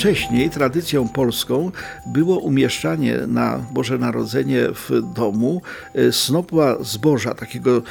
Wcześniej tradycją polską było umieszczanie na Boże Narodzenie w domu e, snopła zboża, takiego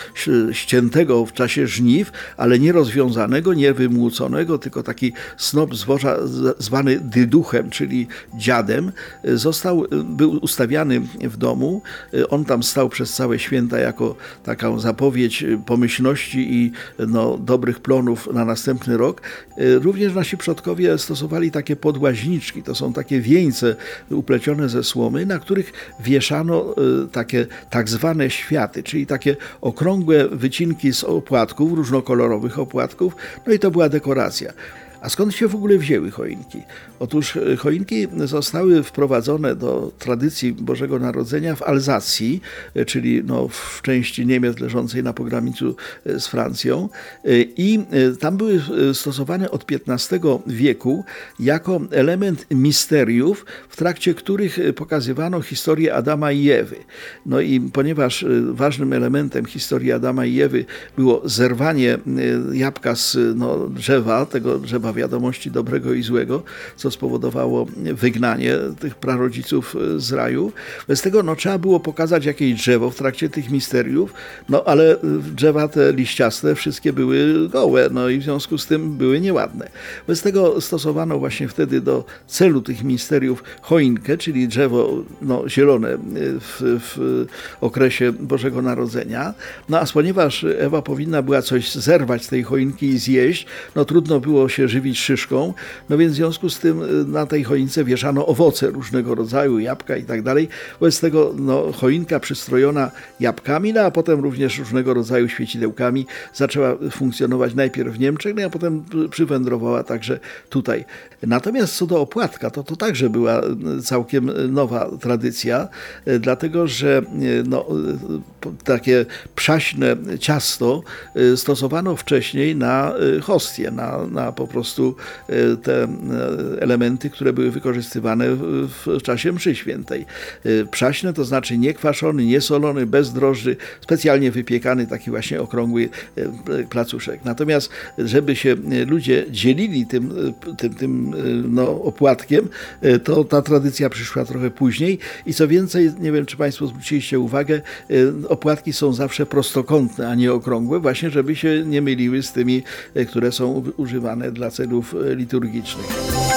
ściętego w czasie żniw, ale nie rozwiązanego, nie wymłóconego, tylko taki snop zboża zwany dyduchem, czyli dziadem, e, został, e, był ustawiany w domu. On tam stał przez całe święta jako taką zapowiedź pomyślności i no, dobrych plonów na następny rok. Również nasi przodkowie stosowali takie podłoże łaźniczki. To są takie wieńce uplecione ze słomy, na których wieszano y, takie tak zwane światy, czyli takie okrągłe wycinki z opłatków, różnokolorowych opłatków, no i to była dekoracja. A skąd się w ogóle wzięły choinki? Otóż e, choinki zostały wprowadzone do tradycji Bożego Narodzenia w Alzacji, e, czyli no w części Niemiec leżącej na pograniczu e, z Francją i tam były stosowane od XV wieku jako element misteriów, w trakcie których pokazywano historię Adama i Ewy. No i ponieważ ważnym elementem historii Adama i Ewy było zerwanie jabłka z no, drzewa, tego drzewa wiadomości dobrego i złego, co spowodowało wygnanie tych prarodziców z raju. Bez tego no, trzeba było pokazać jakieś drzewo w trakcie tych misteriów, no ale drzewa te liściaste wszystkie były gołe, no i w związku z tym były nieładne. Bez tego stosowano właśnie wtedy do celu tych misteriów choinkę, czyli drzewo no, zielone w, w okresie Bożego Narodzenia. No a ponieważ Ewa powinna była coś zerwać z tej choinki i zjeść, no trudno było się żyć żywić szyszką, no więc w związku z tym y, na tej choince wieszano owoce różnego rodzaju, jabłka i tak dalej. Wobec tego no, choinka przystrojona jabłkami, no a potem również różnego rodzaju świecidełkami zaczęła funkcjonować najpierw w Niemczech, no a potem przywędrowała także tutaj. Natomiast co do opłatka, to to także była y, całkiem nowa tradycja, y, dlatego że no, takie przaśne ciasto stosowano wcześniej na hostie, na, na po prostu prostu e, te e, elementy, które były wykorzystywane w czasie mszy świętej. E, przaśne to znaczy niekwaszony, niesolony, bez drożdży, specjalnie wypiekany taki właśnie okrągły placuszek. Natomiast, żeby się ludzie dzielili tym, tym, tym no, opłatkiem, to ta tradycja przyszła trochę później i co więcej, nie wiem, czy Państwo zwróciliście uwagę, opłatki są zawsze prostokątne, a nie okrągłe, właśnie żeby się nie myliły z tymi, które są używane dla celów liturgicznych.